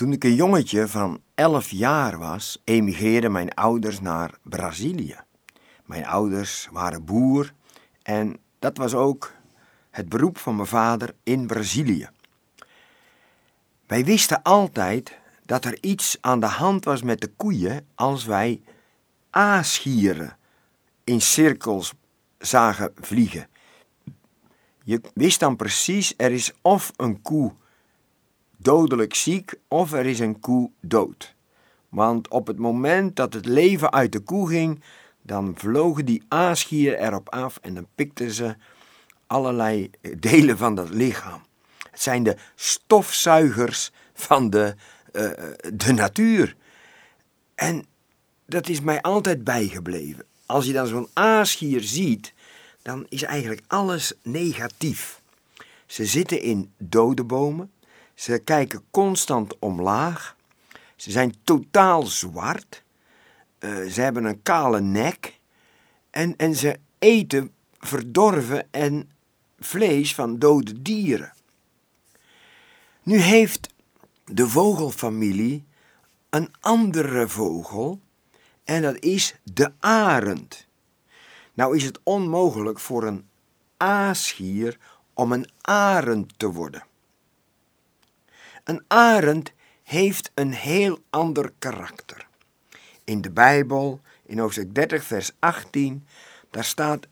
Toen ik een jongetje van 11 jaar was, emigreerden mijn ouders naar Brazilië. Mijn ouders waren boer en dat was ook het beroep van mijn vader in Brazilië. Wij wisten altijd dat er iets aan de hand was met de koeien als wij aasgieren in cirkels zagen vliegen. Je wist dan precies, er is of een koe dodelijk ziek of er is een koe dood. Want op het moment dat het leven uit de koe ging, dan vlogen die aasgieren erop af en dan pikten ze allerlei delen van dat lichaam. Het zijn de stofzuigers van de, uh, de natuur. En dat is mij altijd bijgebleven. Als je dan zo'n aasgier ziet, dan is eigenlijk alles negatief. Ze zitten in dode bomen, ze kijken constant omlaag, ze zijn totaal zwart, uh, ze hebben een kale nek en, en ze eten verdorven en vlees van dode dieren. Nu heeft de vogelfamilie een andere vogel en dat is de arend. Nou is het onmogelijk voor een aasgier om een arend te worden. Een arend heeft een heel ander karakter. In de Bijbel, in hoofdstuk 30, vers 18, daar staat: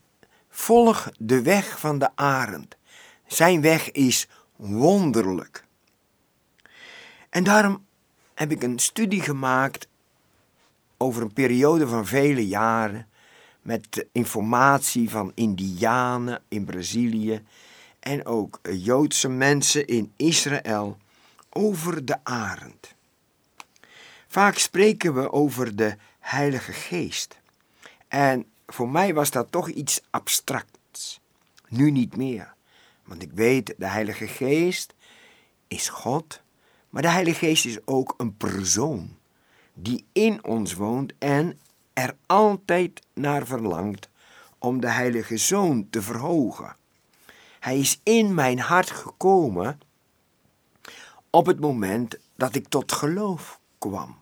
Volg de weg van de arend. Zijn weg is wonderlijk. En daarom heb ik een studie gemaakt over een periode van vele jaren met informatie van Indianen in Brazilië en ook Joodse mensen in Israël over de arend. Vaak spreken we over de Heilige Geest. En voor mij was dat toch iets abstracts. Nu niet meer. Want ik weet, de Heilige Geest is God, maar de Heilige Geest is ook een persoon die in ons woont en er altijd naar verlangt om de Heilige Zoon te verhogen. Hij is in mijn hart gekomen op het moment dat ik tot geloof kwam,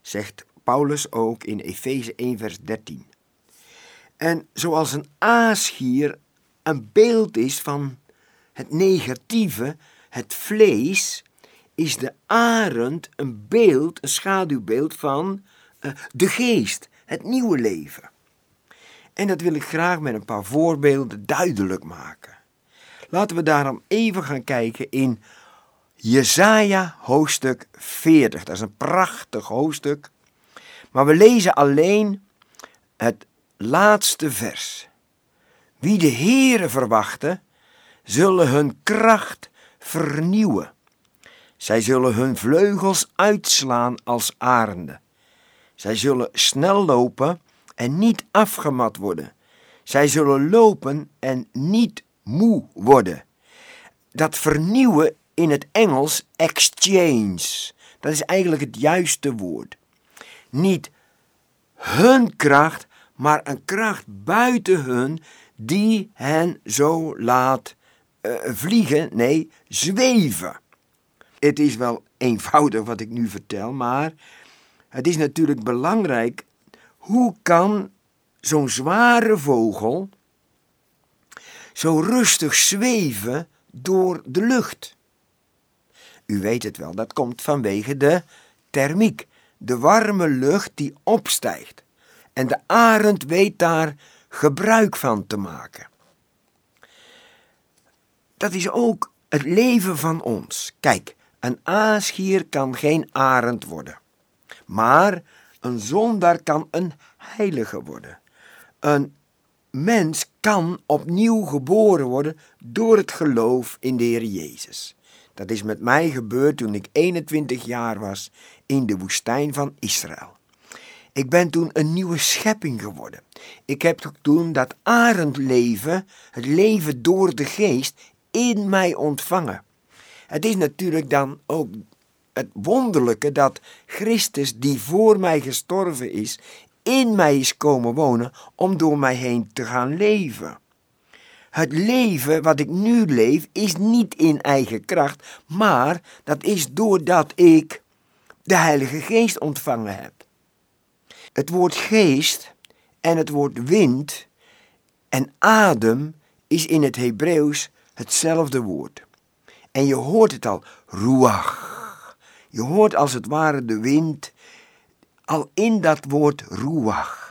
zegt Paulus ook in Efeze 1, vers 13. En zoals een aasgier een beeld is van het negatieve, het vlees, is de arend een beeld, een schaduwbeeld van uh, de geest, het nieuwe leven. En dat wil ik graag met een paar voorbeelden duidelijk maken. Laten we daarom even gaan kijken in Jesaja hoofdstuk 40. Dat is een prachtig hoofdstuk. Maar we lezen alleen het laatste vers. Wie de Heere verwachten, zullen hun kracht vernieuwen. Zij zullen hun vleugels uitslaan als arenden. Zij zullen snel lopen en niet afgemat worden. Zij zullen lopen en niet moe worden. Dat vernieuwen in het Engels exchange. Dat is eigenlijk het juiste woord. Niet hun kracht, maar een kracht buiten hun die hen zo laat uh, vliegen, nee, zweven. Het is wel eenvoudig wat ik nu vertel, maar het is natuurlijk belangrijk. Hoe kan zo'n zware vogel zo rustig zweven door de lucht? U weet het wel, dat komt vanwege de thermiek, de warme lucht die opstijgt. En de arend weet daar gebruik van te maken. Dat is ook het leven van ons. Kijk, een aasgier kan geen arend worden. Maar een zondaar kan een heilige worden. Een mens kan opnieuw geboren worden door het geloof in de Heer Jezus. Dat is met mij gebeurd toen ik 21 jaar was in de woestijn van Israël. Ik ben toen een nieuwe schepping geworden. Ik heb toen dat arendleven, het leven door de geest, in mij ontvangen. Het is natuurlijk dan ook het wonderlijke dat Christus, die voor mij gestorven is, in mij is komen wonen om door mij heen te gaan leven. Het leven wat ik nu leef is niet in eigen kracht, maar dat is doordat ik de Heilige Geest ontvangen hebt. Het woord geest en het woord wind en adem is in het Hebreeuws hetzelfde woord. En je hoort het al, ruach. Je hoort als het ware de wind al in dat woord ruach.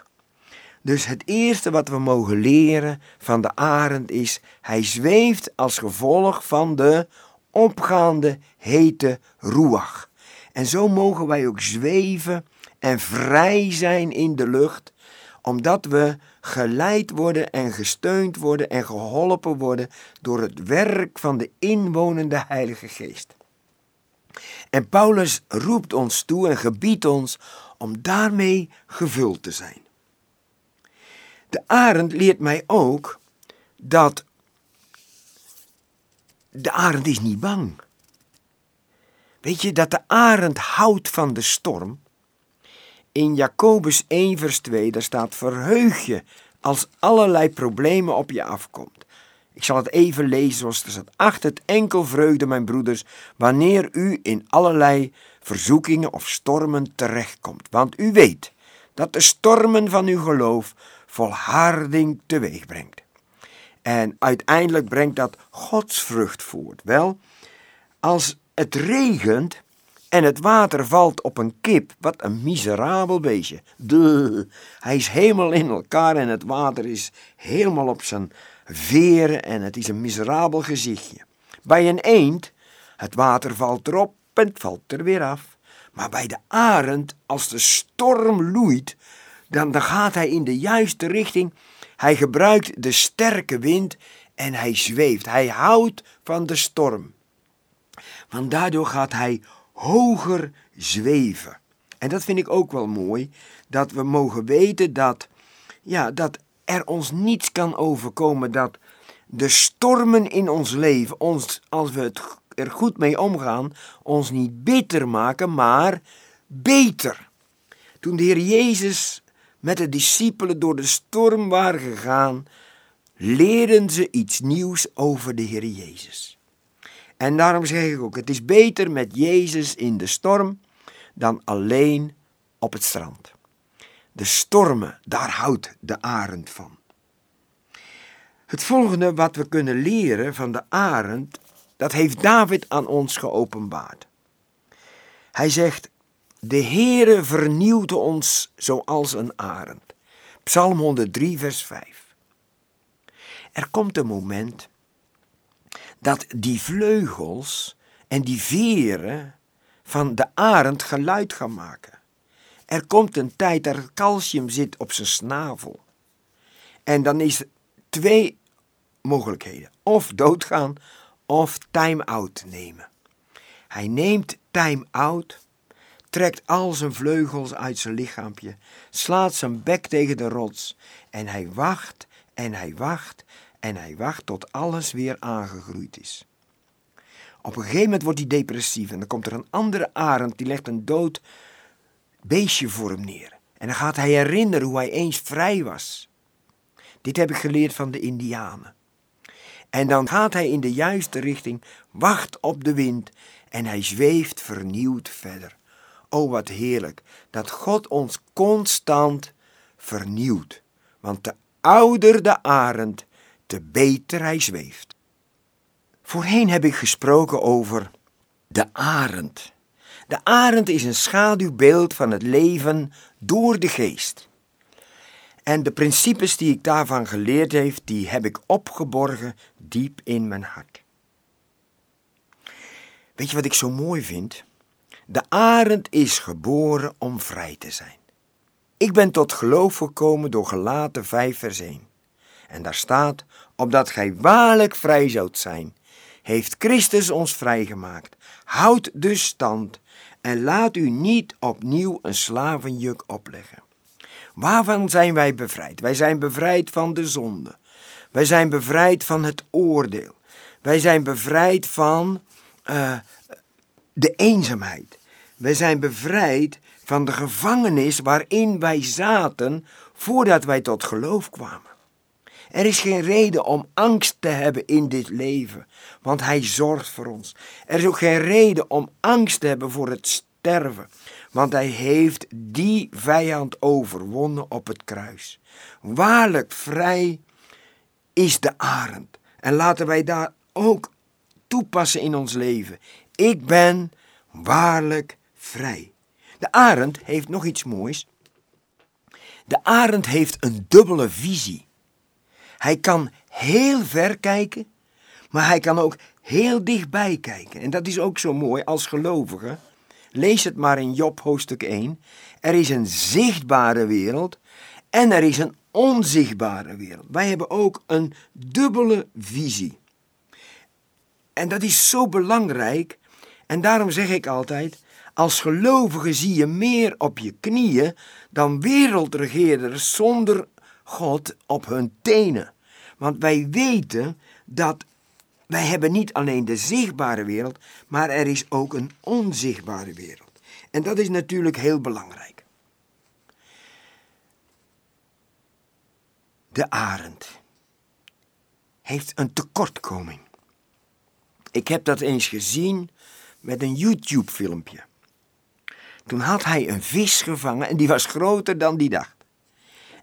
Dus het eerste wat we mogen leren van de arend is, hij zweeft als gevolg van de opgaande hete ruach. En zo mogen wij ook zweven en vrij zijn in de lucht, omdat we geleid worden en gesteund worden en geholpen worden door het werk van de inwonende Heilige Geest. En Paulus roept ons toe en gebiedt ons om daarmee gevuld te zijn. De arend leert mij ook dat de arend is niet bang. Weet je dat de arend houdt van de storm? In Jacobus 1 vers 2 daar staat verheug je als allerlei problemen op je afkomt. Ik zal het even lezen zoals er staat. Acht het enkel vreugde, mijn broeders, wanneer u in allerlei verzoekingen of stormen terechtkomt. Want u weet dat de stormen van uw geloof volharding teweeg brengt. En uiteindelijk brengt dat Gods vrucht voort. Wel, als het regent en het water valt op een kip, wat een miserabel beestje. De, hij is helemaal in elkaar en het water is helemaal op zijn veren en het is een miserabel gezichtje. Bij een eend, het water valt erop en het valt er weer af. Maar bij de arend, als de storm loeit, dan, dan gaat hij in de juiste richting. Hij gebruikt de sterke wind en hij zweeft. Hij houdt van de storm. Want daardoor gaat hij hoger zweven. En dat vind ik ook wel mooi, dat we mogen weten dat, ja, dat er ons niets kan overkomen, dat de stormen in ons leven, ons, als we het er goed mee omgaan, ons niet bitter maken, maar beter. Toen de Heer Jezus met de discipelen door de storm waren gegaan, leerden ze iets nieuws over de Heer Jezus. En daarom zeg ik ook, het is beter met Jezus in de storm dan alleen op het strand. De stormen, daar houdt de arend van. Het volgende wat we kunnen leren van de arend, dat heeft David aan ons geopenbaard. Hij zegt, de Heere vernieuwt ons zoals een arend. Psalm 103, vers 5. Er komt een moment dat die vleugels en die veren van de arend geluid gaan maken. Er komt een tijd dat het calcium zit op zijn snavel. En dan is er twee mogelijkheden. Of doodgaan of time-out nemen. Hij neemt time-out, trekt al zijn vleugels uit zijn lichaampje, slaat zijn bek tegen de rots en hij wacht en hij wacht en hij wacht tot alles weer aangegroeid is. Op een gegeven moment wordt hij depressief en dan komt er een andere arend die legt een dood beestje voor hem neer. En dan gaat hij herinneren hoe hij eens vrij was. Dit heb ik geleerd van de Indianen. En dan gaat hij in de juiste richting, wacht op de wind en hij zweeft vernieuwd verder. O wat heerlijk dat God ons constant vernieuwt. Want de ouder de arend, te beter hij zweeft. Voorheen heb ik gesproken over de arend. De arend is een schaduwbeeld van het leven door de geest. En de principes die ik daarvan geleerd heb, die heb ik opgeborgen diep in mijn hart. Weet je wat ik zo mooi vind? De arend is geboren om vrij te zijn. Ik ben tot geloof gekomen door gelaten 5 vers 1. En daar staat, opdat gij waarlijk vrij zoudt zijn, heeft Christus ons vrijgemaakt. Houd dus stand en laat u niet opnieuw een slavenjuk opleggen. Waarvan zijn wij bevrijd? Wij zijn bevrijd van de zonde. Wij zijn bevrijd van het oordeel. Wij zijn bevrijd van uh, de eenzaamheid. Wij zijn bevrijd van de gevangenis waarin wij zaten voordat wij tot geloof kwamen. Er is geen reden om angst te hebben in dit leven, want Hij zorgt voor ons. Er is ook geen reden om angst te hebben voor het sterven, want hij heeft die vijand overwonnen op het kruis. Waarlijk vrij is de arend. En laten wij daar ook toepassen in ons leven. Ik ben waarlijk vrij. De arend heeft nog iets moois. De arend heeft een dubbele visie. Hij kan heel ver kijken, maar hij kan ook heel dichtbij kijken. En dat is ook zo mooi als gelovige. Lees het maar in Job hoofdstuk 1. Er is een zichtbare wereld en er is een onzichtbare wereld. Wij hebben ook een dubbele visie. En dat is zo belangrijk. En daarom zeg ik altijd: als gelovige zie je meer op je knieën dan wereldregeerders zonder God op hun tenen. Want wij weten dat wij hebben niet alleen de zichtbare wereld, maar er is ook een onzichtbare wereld. En dat is natuurlijk heel belangrijk. De arend heeft een tekortkoming. Ik heb dat eens gezien met een YouTube-filmpje. Toen had hij een vis gevangen en die was groter dan die dacht.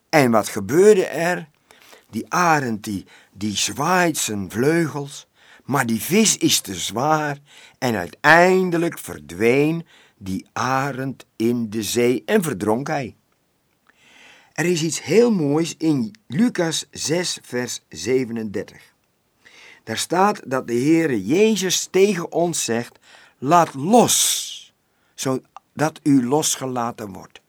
En wat gebeurde er? Die arend die, die zwaait zijn vleugels, maar die vis is te zwaar en uiteindelijk verdween die arend in de zee en verdronk hij. Er is iets heel moois in Lucas 6, vers 37. Daar staat dat de Heere Jezus tegen ons zegt: Laat los, zodat u losgelaten wordt.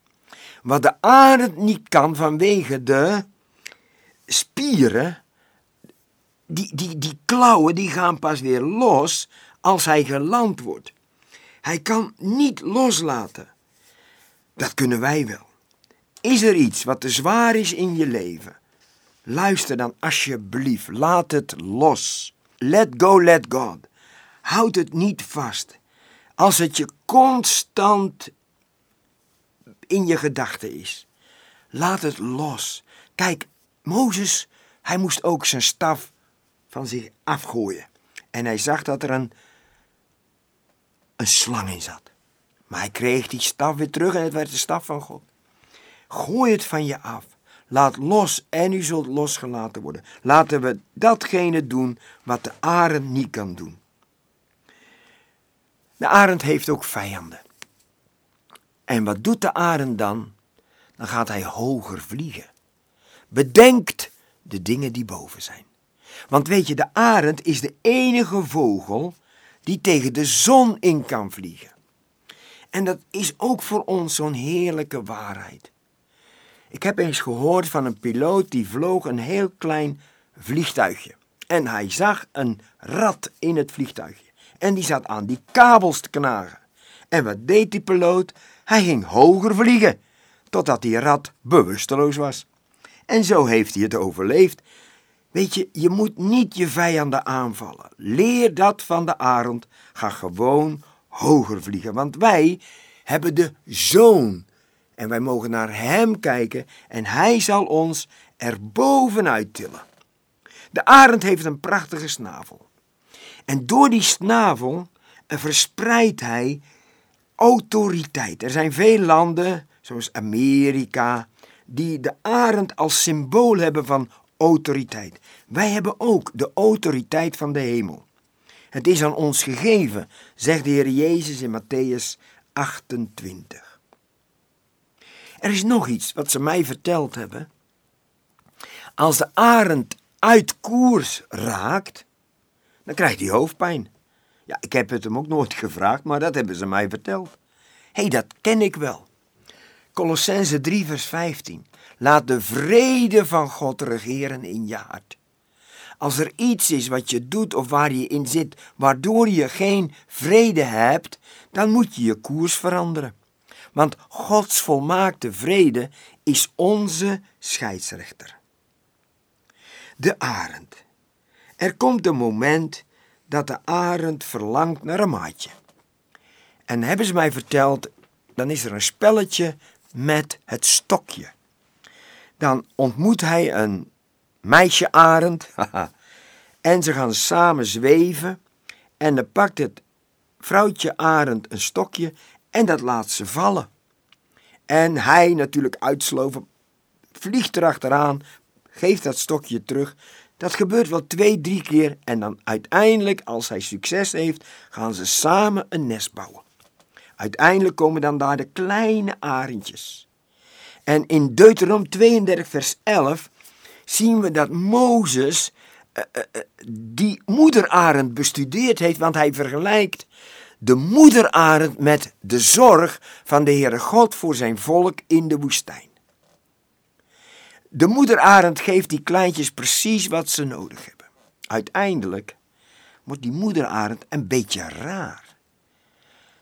Wat de arend niet kan vanwege de spieren, die, die, die klauwen die gaan pas weer los als hij geland wordt. Hij kan niet loslaten. Dat kunnen wij wel. Is er iets wat te zwaar is in je leven? Luister dan alsjeblieft. Laat het los. Let go, let God. Houd het niet vast. Als het je constant in je gedachten is. Laat het los. Kijk, Mozes, hij moest ook zijn staf van zich afgooien. En hij zag dat er een, een slang in zat. Maar hij kreeg die staf weer terug en het werd de staf van God. Gooi het van je af. Laat los en u zult losgelaten worden. Laten we datgene doen wat de arend niet kan doen. De arend heeft ook vijanden. En wat doet de arend dan? Dan gaat hij hoger vliegen. Bedenkt de dingen die boven zijn. Want weet je, de arend is de enige vogel die tegen de zon in kan vliegen. En dat is ook voor ons zo'n heerlijke waarheid. Ik heb eens gehoord van een piloot die vloog een heel klein vliegtuigje. En hij zag een rat in het vliegtuigje. En die zat aan die kabels te knagen. En wat deed die piloot? Hij ging hoger vliegen, totdat die rat bewusteloos was. En zo heeft hij het overleefd. Weet je, je moet niet je vijanden aanvallen. Leer dat van de arend. Ga gewoon hoger vliegen. Want wij hebben de zoon en wij mogen naar Hem kijken en Hij zal ons er bovenuit tillen. De arend heeft een prachtige snavel. En door die snavel eh, verspreidt hij autoriteit. Er zijn veel landen, zoals Amerika, die de arend als symbool hebben van autoriteit. Wij hebben ook de autoriteit van de hemel. Het is aan ons gegeven, zegt de Heer Jezus in Matthäus 28. Er is nog iets wat ze mij verteld hebben. Als de arend uit koers raakt, dan krijgt hij hoofdpijn. Ja, ik heb het hem ook nooit gevraagd, maar dat hebben ze mij verteld. Hé, hey, dat ken ik wel. Colossense 3, vers 15. Laat de vrede van God regeren in je hart. Als er iets is wat je doet of waar je in zit, waardoor je geen vrede hebt, dan moet je je koers veranderen. Want Gods volmaakte vrede is onze scheidsrechter. De arend. Er komt een moment dat de arend verlangt naar een maatje. En hebben ze mij verteld, dan is er een spelletje met het stokje. Dan ontmoet hij een meisje arend en ze gaan samen zweven en dan pakt het vrouwtje arend een stokje En dat laat ze vallen. En hij natuurlijk uitsloven, vliegt erachteraan, geeft dat stokje terug. Dat gebeurt wel twee, drie keer en dan uiteindelijk, als hij succes heeft, gaan ze samen een nest bouwen. Uiteindelijk komen dan daar de kleine arendjes. En in Deuteronom 32, vers 11 zien we dat Mozes uh, uh, die moederarend bestudeerd heeft, want hij vergelijkt de moederarend met de zorg van de Heere God voor zijn volk in de woestijn. De moederarend geeft die kleintjes precies wat ze nodig hebben. Uiteindelijk wordt die moederarend een beetje raar.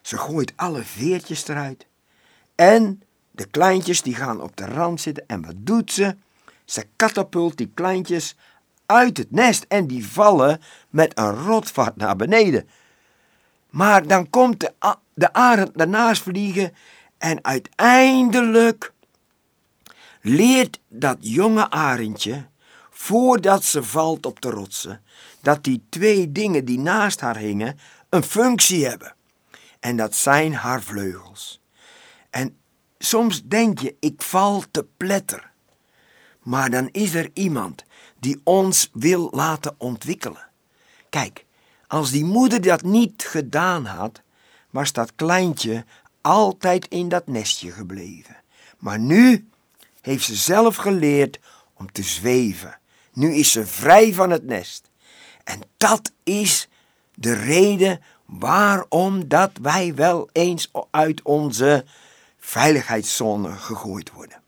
Ze gooit alle veertjes eruit en de kleintjes die gaan op de rand zitten en wat doet ze? Ze katapult die kleintjes uit het nest en die vallen met een rotvaart naar beneden. Maar dan komt de, de arend daarnaast vliegen en uiteindelijk leert dat jonge arendje, voordat ze valt op de rotsen, dat die twee dingen die naast haar hingen een functie hebben. En dat zijn haar vleugels. En soms denk je, ik val te pletter. Maar dan is er iemand die ons wil laten ontwikkelen. Kijk, als die moeder dat niet gedaan had, was dat kleintje altijd in dat nestje gebleven. Maar nu heeft ze zelf geleerd om te zweven. Nu is ze vrij van het nest. En dat is de reden waarom dat wij wel eens uit onze veiligheidszone gegooid worden.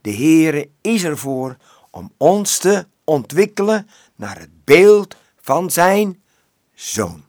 De Heere is ervoor om ons te ontwikkelen naar het beeld van zijn zoon.